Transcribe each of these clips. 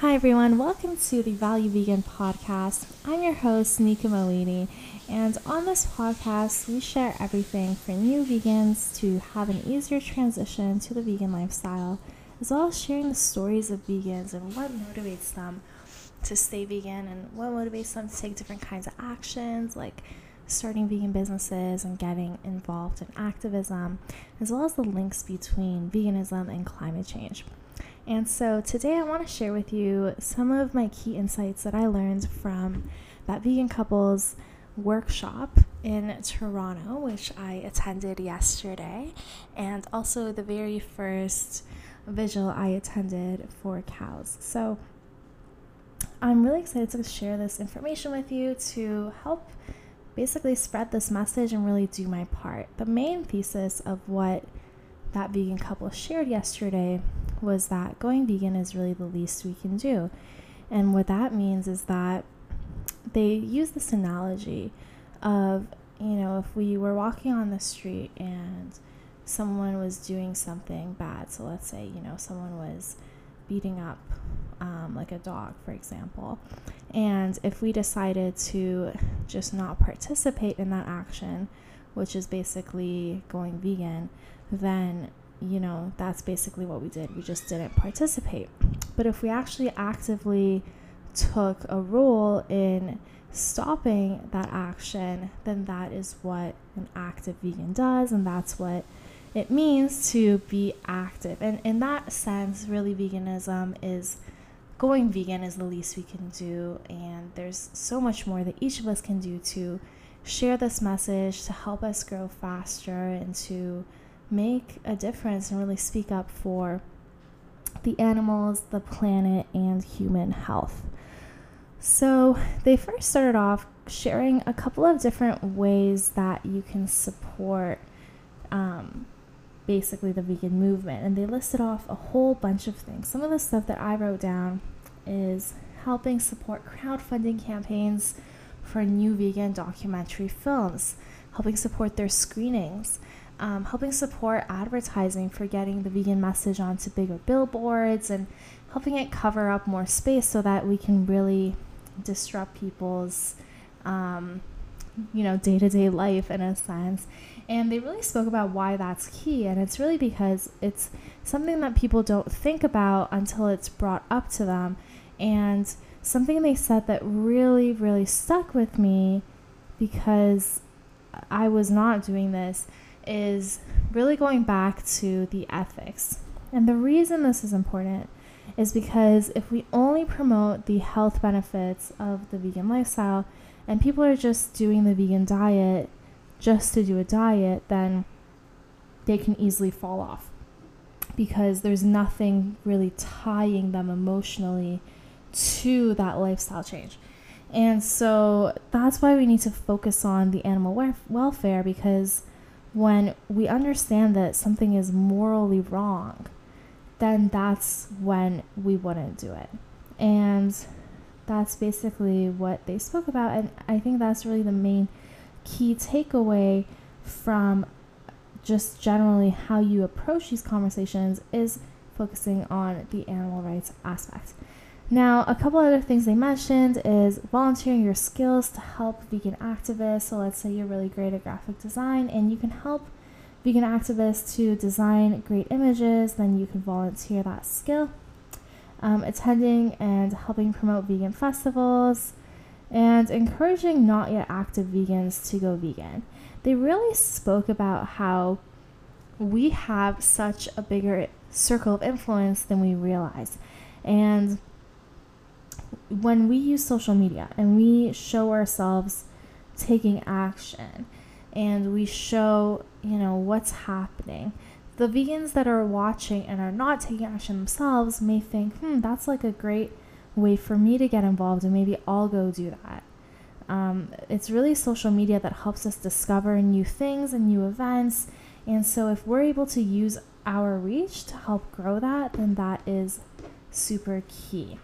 Hi, everyone. Welcome to the Value Vegan podcast. I'm your host, Nika Moini, and on this podcast, we share everything for new vegans to have an easier transition to the vegan lifestyle, as well as sharing the stories of vegans and what motivates them to stay vegan and what motivates them to take different kinds of actions, like starting vegan businesses and getting involved in activism, as well as the links between veganism and climate change. And so today I want to share with you some of my key insights that I learned from that vegan couples workshop in Toronto, which I attended yesterday, and also the very first vigil I attended for cows. So I'm really excited to share this information with you to help basically spread this message and really do my part. The main thesis of what that vegan couple shared yesterday was that going vegan is really the least we can do. And what that means is that they use this analogy of, you know, if we were walking on the street and someone was doing something bad, so let's say, you know, someone was beating up um, like a dog, for example, and if we decided to just not participate in that action, which is basically going vegan, then you know, that's basically what we did. We just didn't participate. But if we actually actively took a role in stopping that action, then that is what an active vegan does, and that's what it means to be active. And in that sense, really, veganism is going vegan is the least we can do, and there's so much more that each of us can do to share this message to help us grow faster and to make a difference and really speak up for the animals, the planet, and human health. So, they first started off sharing a couple of different ways that you can support um, basically the vegan movement. And they listed off a whole bunch of things. Some of the stuff that I wrote down is helping support crowdfunding campaigns for new vegan documentary films, helping support their screenings, um, helping support advertising for getting the vegan message onto bigger billboards and helping it cover up more space so that we can really disrupt people's um, you know day-to-day life in a sense. And they really spoke about why that's key and it's really because it's something that people don't think about until it's brought up to them. And something they said that really really stuck with me because I was not doing this is really going back to the ethics. And the reason this is important is because if we only promote the health benefits of the vegan lifestyle and people are just doing the vegan diet just to do a diet, then they can easily fall off because there's nothing really tying them emotionally to that lifestyle change. And so that's why we need to focus on the animal welfare because when we understand that something is morally wrong, then that's when we wouldn't do it. And that's basically what they spoke about. And I think that's really the main key takeaway from just generally how you approach these conversations is focusing on the animal rights aspect. Now, a couple other things they mentioned is volunteering your skills to help vegan activists. So, let's say you're really great at graphic design and you can help vegan activists to design great images, then you can volunteer that skill. Um, attending and helping promote vegan festivals, and encouraging not yet active vegans to go vegan. They really spoke about how we have such a bigger circle of influence than we realize. And when we use social media and we show ourselves taking action and we show, you know, what's happening, the vegans that are watching and are not taking action themselves may think, hmm, that's like a great way for me to get involved and maybe I'll go do that. Um, it's really social media that helps us discover new things and new events. And so if we're able to use our reach to help grow that, then that is super key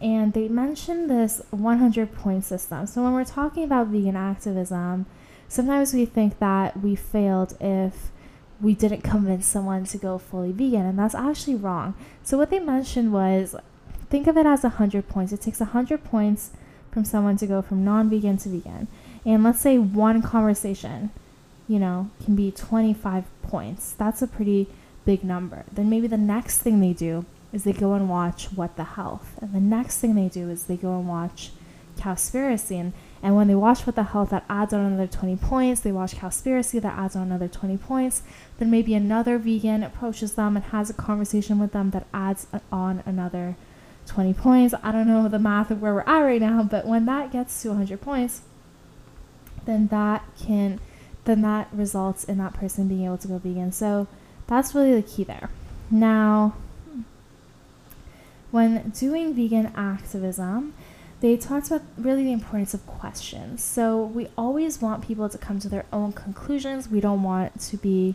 and they mentioned this 100 point system. So when we're talking about vegan activism, sometimes we think that we failed if we didn't convince someone to go fully vegan, and that's actually wrong. So what they mentioned was think of it as 100 points. It takes 100 points from someone to go from non vegan to vegan. And let's say one conversation, you know, can be 25 points. That's a pretty big number. Then maybe the next thing they do is they go and watch What the Health. And the next thing they do is they go and watch Cowspiracy. And, and when they watch What the Health, that adds on another 20 points. They watch Cowspiracy, that adds on another 20 points. Then maybe another vegan approaches them and has a conversation with them that adds on another 20 points. I don't know the math of where we're at right now, but when that gets to 100 points, then that can then that results in that person being able to go vegan. So that's really the key there. Now, when doing vegan activism, they talked about really the importance of questions. So we always want people to come to their own conclusions. We don't want to be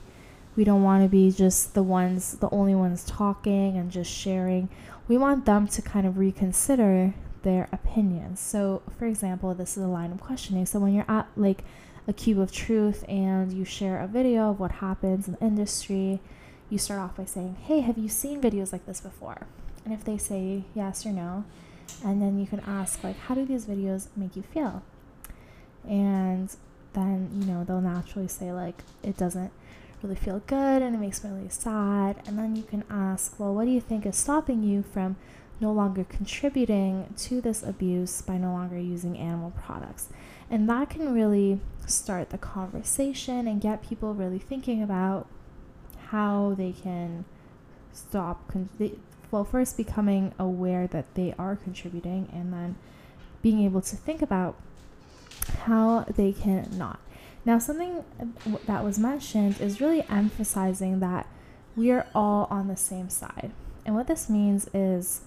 we don't want to be just the ones the only ones talking and just sharing. We want them to kind of reconsider their opinions. So, for example, this is a line of questioning. So when you're at like a cube of truth and you share a video of what happens in the industry, you start off by saying, Hey, have you seen videos like this before? And if they say yes or no, and then you can ask, like, how do these videos make you feel? And then, you know, they'll naturally say, like, it doesn't really feel good and it makes me really sad. And then you can ask, well, what do you think is stopping you from no longer contributing to this abuse by no longer using animal products? And that can really start the conversation and get people really thinking about how they can stop. Con- well, first becoming aware that they are contributing, and then being able to think about how they can not. Now, something that was mentioned is really emphasizing that we are all on the same side. And what this means is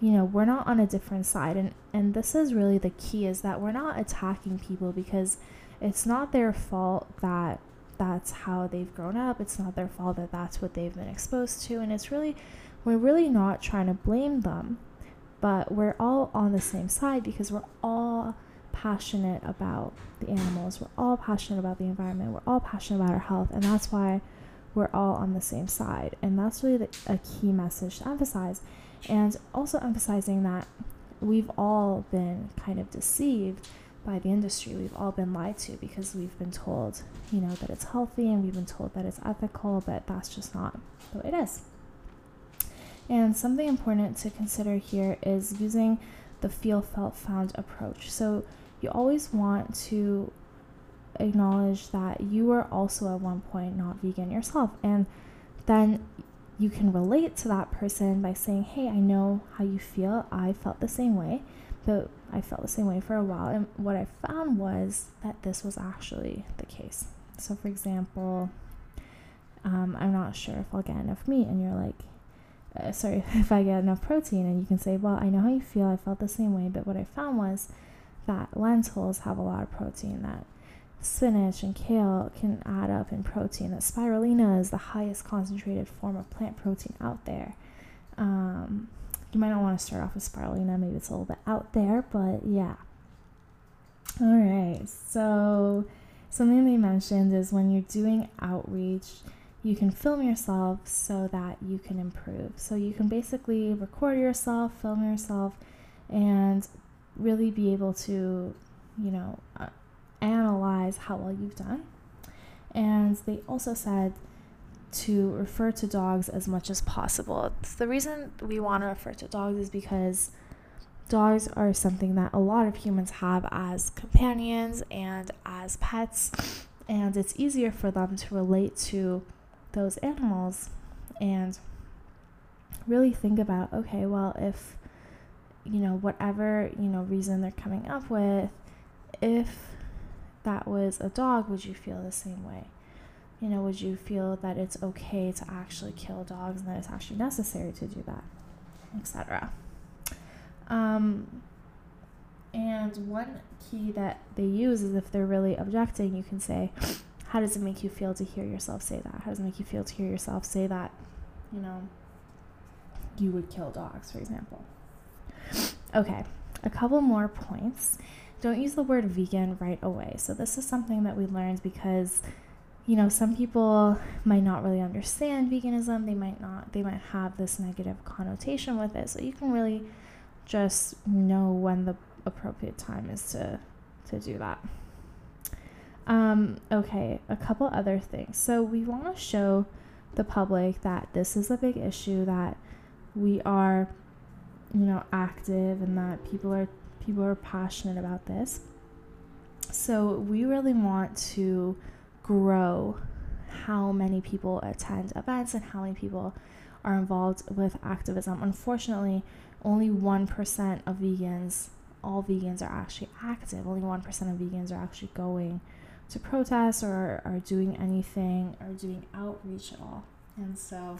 you know we're not on a different side and and this is really the key is that we're not attacking people because it's not their fault that that's how they've grown up it's not their fault that that's what they've been exposed to and it's really we're really not trying to blame them but we're all on the same side because we're all passionate about the animals we're all passionate about the environment we're all passionate about our health and that's why we're all on the same side and that's really the, a key message to emphasize and also emphasizing that we've all been kind of deceived by the industry. We've all been lied to because we've been told, you know, that it's healthy and we've been told that it's ethical, but that's just not the way it is. And something important to consider here is using the feel, felt, found approach. So you always want to acknowledge that you were also at one point not vegan yourself. And then you can relate to that person by saying, Hey, I know how you feel. I felt the same way, but I felt the same way for a while. And what I found was that this was actually the case. So, for example, um, I'm not sure if I'll get enough meat, and you're like, uh, sorry, if I get enough protein, and you can say, Well, I know how you feel. I felt the same way, but what I found was that lentils have a lot of protein that spinach and kale can add up in protein. That spirulina is the highest concentrated form of plant protein out there. Um, you might not want to start off with spirulina, maybe it's a little bit out there, but yeah. All right, so something they mentioned is when you're doing outreach, you can film yourself so that you can improve. So you can basically record yourself, film yourself, and really be able to, you know, uh, analyze how well you've done. And they also said to refer to dogs as much as possible. The reason we want to refer to dogs is because dogs are something that a lot of humans have as companions and as pets, and it's easier for them to relate to those animals and really think about okay, well, if you know, whatever, you know, reason they're coming up with, if that was a dog, would you feel the same way? You know, would you feel that it's okay to actually kill dogs and that it's actually necessary to do that, etc. Um, and one key that they use is if they're really objecting, you can say, How does it make you feel to hear yourself say that? How does it make you feel to hear yourself say that, you know, you would kill dogs, for example? Okay, a couple more points don't use the word vegan right away. So this is something that we learned because you know, some people might not really understand veganism. They might not, they might have this negative connotation with it. So you can really just know when the appropriate time is to, to do that. Um, okay, a couple other things. So we want to show the public that this is a big issue, that we are, you know, active and that people are people are passionate about this. So we really want to grow how many people attend events and how many people are involved with activism. Unfortunately, only 1% of vegans, all vegans are actually active. Only 1% of vegans are actually going to protest or are doing anything or doing outreach at all. And so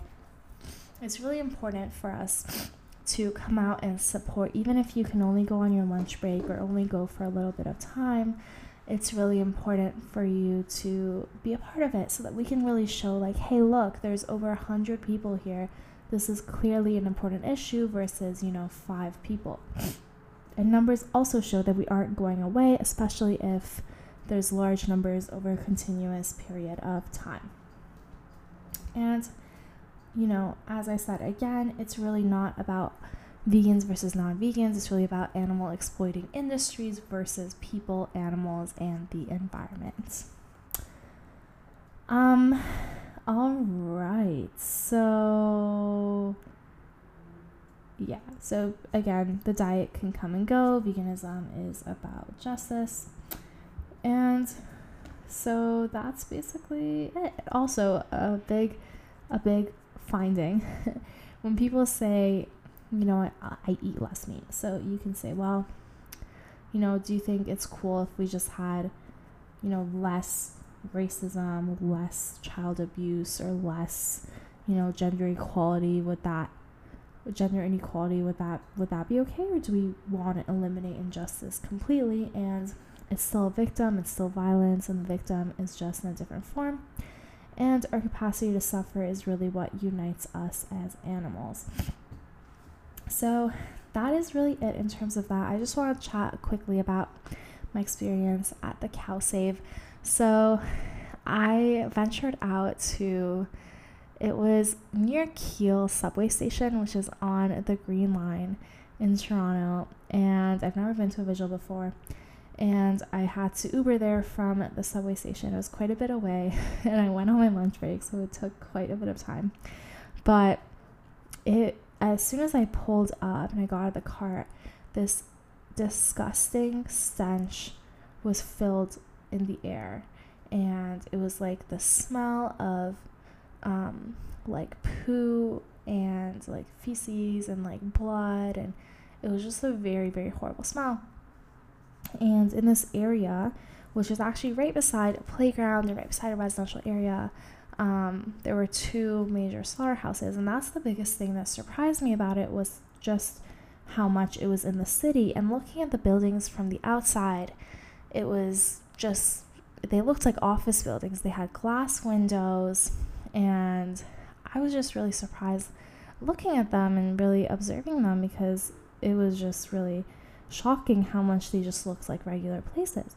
it's really important for us to come out and support, even if you can only go on your lunch break or only go for a little bit of time. It's really important for you to be a part of it so that we can really show, like, hey, look, there's over a hundred people here. This is clearly an important issue versus, you know, five people. And numbers also show that we aren't going away, especially if there's large numbers over a continuous period of time. And, you know, as I said again, it's really not about vegans versus non vegans, it's really about animal exploiting industries versus people, animals, and the environment. Um, all right, so yeah, so again, the diet can come and go. Veganism is about justice. And so that's basically it. Also, a big, a big finding when people say, you know, I, I eat less meat. So you can say, well, you know, do you think it's cool if we just had, you know, less racism, less child abuse, or less, you know, gender equality? Would that gender inequality would that would that be okay or do we want to eliminate injustice completely and it's still a victim, it's still violence, and the victim is just in a different form. And our capacity to suffer is really what unites us as animals. So, that is really it in terms of that. I just want to chat quickly about my experience at the Cow Save. So, I ventured out to it was near Keele subway station, which is on the Green Line in Toronto, and I've never been to a vigil before and I had to Uber there from the subway station. It was quite a bit away, and I went on my lunch break, so it took quite a bit of time. But it as soon as I pulled up and I got out of the car, this disgusting stench was filled in the air, and it was like the smell of um, like poo and like feces and like blood, and it was just a very very horrible smell. And in this area, which is actually right beside a playground and right beside a residential area, um, there were two major slaughterhouses. And that's the biggest thing that surprised me about it was just how much it was in the city. And looking at the buildings from the outside, it was just, they looked like office buildings. They had glass windows. And I was just really surprised looking at them and really observing them because it was just really shocking how much they just looked like regular places.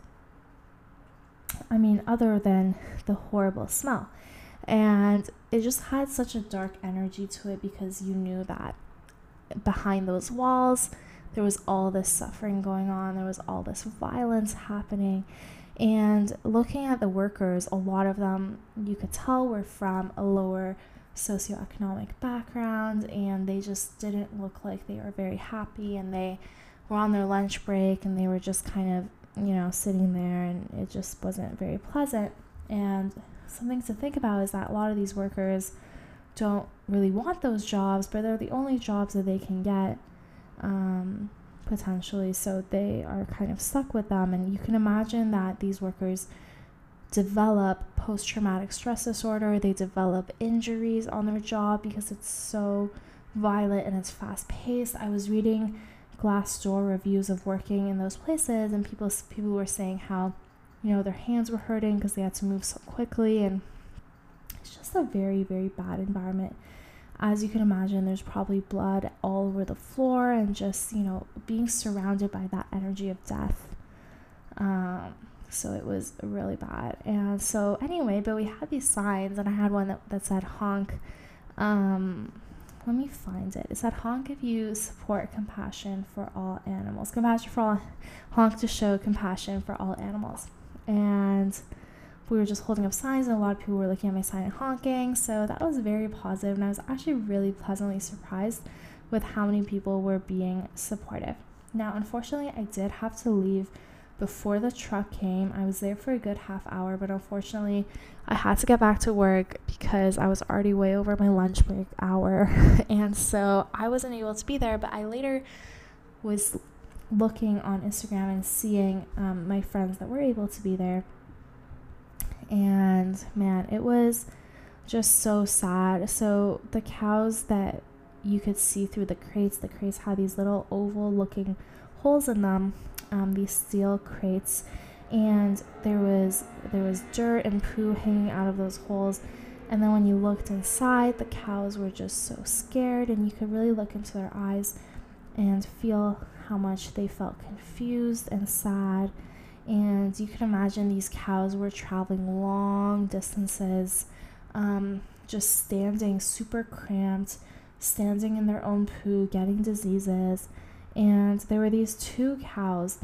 I mean, other than the horrible smell. And it just had such a dark energy to it because you knew that behind those walls, there was all this suffering going on, there was all this violence happening. And looking at the workers, a lot of them you could tell were from a lower socioeconomic background and they just didn't look like they were very happy and they were on their lunch break and they were just kind of, you know, sitting there and it just wasn't very pleasant. And something to think about is that a lot of these workers don't really want those jobs, but they're the only jobs that they can get um, potentially. So they are kind of stuck with them. And you can imagine that these workers develop post traumatic stress disorder, they develop injuries on their job because it's so violent and it's fast paced. I was reading Glassdoor reviews of working in those places, and people people were saying how, you know, their hands were hurting because they had to move so quickly, and it's just a very very bad environment. As you can imagine, there's probably blood all over the floor, and just you know being surrounded by that energy of death. Um, So it was really bad. And so, anyway, but we had these signs, and I had one that, that said honk. Um, let me find it. It said honk if you support compassion for all animals. Compassion for all, honk to show compassion for all animals. And we were just holding up signs, and a lot of people were looking at my sign and honking. So that was very positive, and I was actually really pleasantly surprised with how many people were being supportive. Now, unfortunately, I did have to leave before the truck came. I was there for a good half hour, but unfortunately, I had to get back to work because I was already way over my lunch break hour. and so I wasn't able to be there, but I later was looking on Instagram and seeing um, my friends that were able to be there. And man, it was just so sad. So the cows that you could see through the crates, the crates had these little oval looking holes in them um, these steel crates, and there was there was dirt and poo hanging out of those holes. And then when you looked inside, the cows were just so scared, and you could really look into their eyes and feel how much they felt confused and sad. And you can imagine these cows were traveling long distances, um, just standing super cramped, standing in their own poo, getting diseases and there were these two cows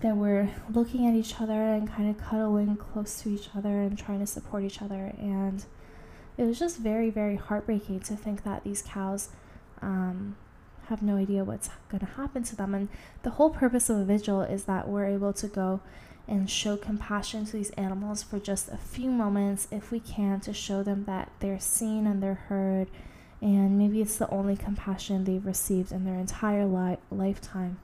that were looking at each other and kind of cuddling close to each other and trying to support each other. And it was just very very heartbreaking to think that these cows um, have no idea what's going to happen to them. And the whole purpose of a vigil is that we're able to go and show compassion to these animals for just a few moments if we can to show them that they're seen and they're heard and maybe it's the only compassion they've received in their entire li- lifetime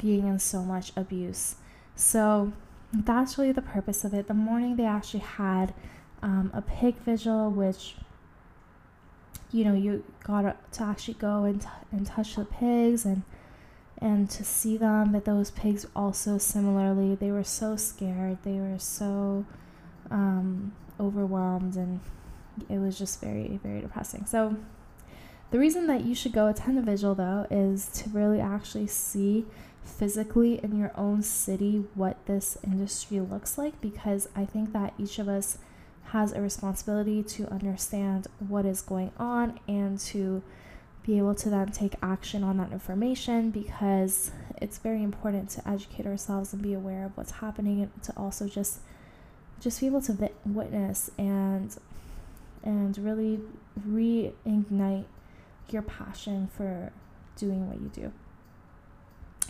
being in so much abuse. So that's really the purpose of it. The morning they actually had um, a pig vigil, which you know you got to actually go and, t- and touch the pigs and and to see them but those pigs also similarly they were so scared they were so um, overwhelmed and it was just very very depressing so the reason that you should go attend a vigil, though, is to really actually see physically in your own city what this industry looks like because I think that each of us has a responsibility to understand what is going on and to be able to then take action on that information because it's very important to educate ourselves and be aware of what's happening and to also just just be able to witness and and really reignite your passion for doing what you do.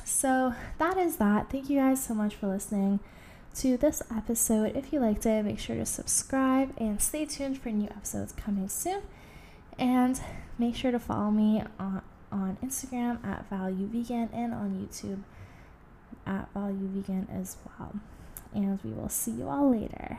So that is that. Thank you guys so much for listening to this episode. If you liked it, make sure to subscribe and stay tuned for new episodes coming soon. And make sure to follow me on, on Instagram at Value Vegan and on YouTube at Value Vegan as well. And we will see you all later.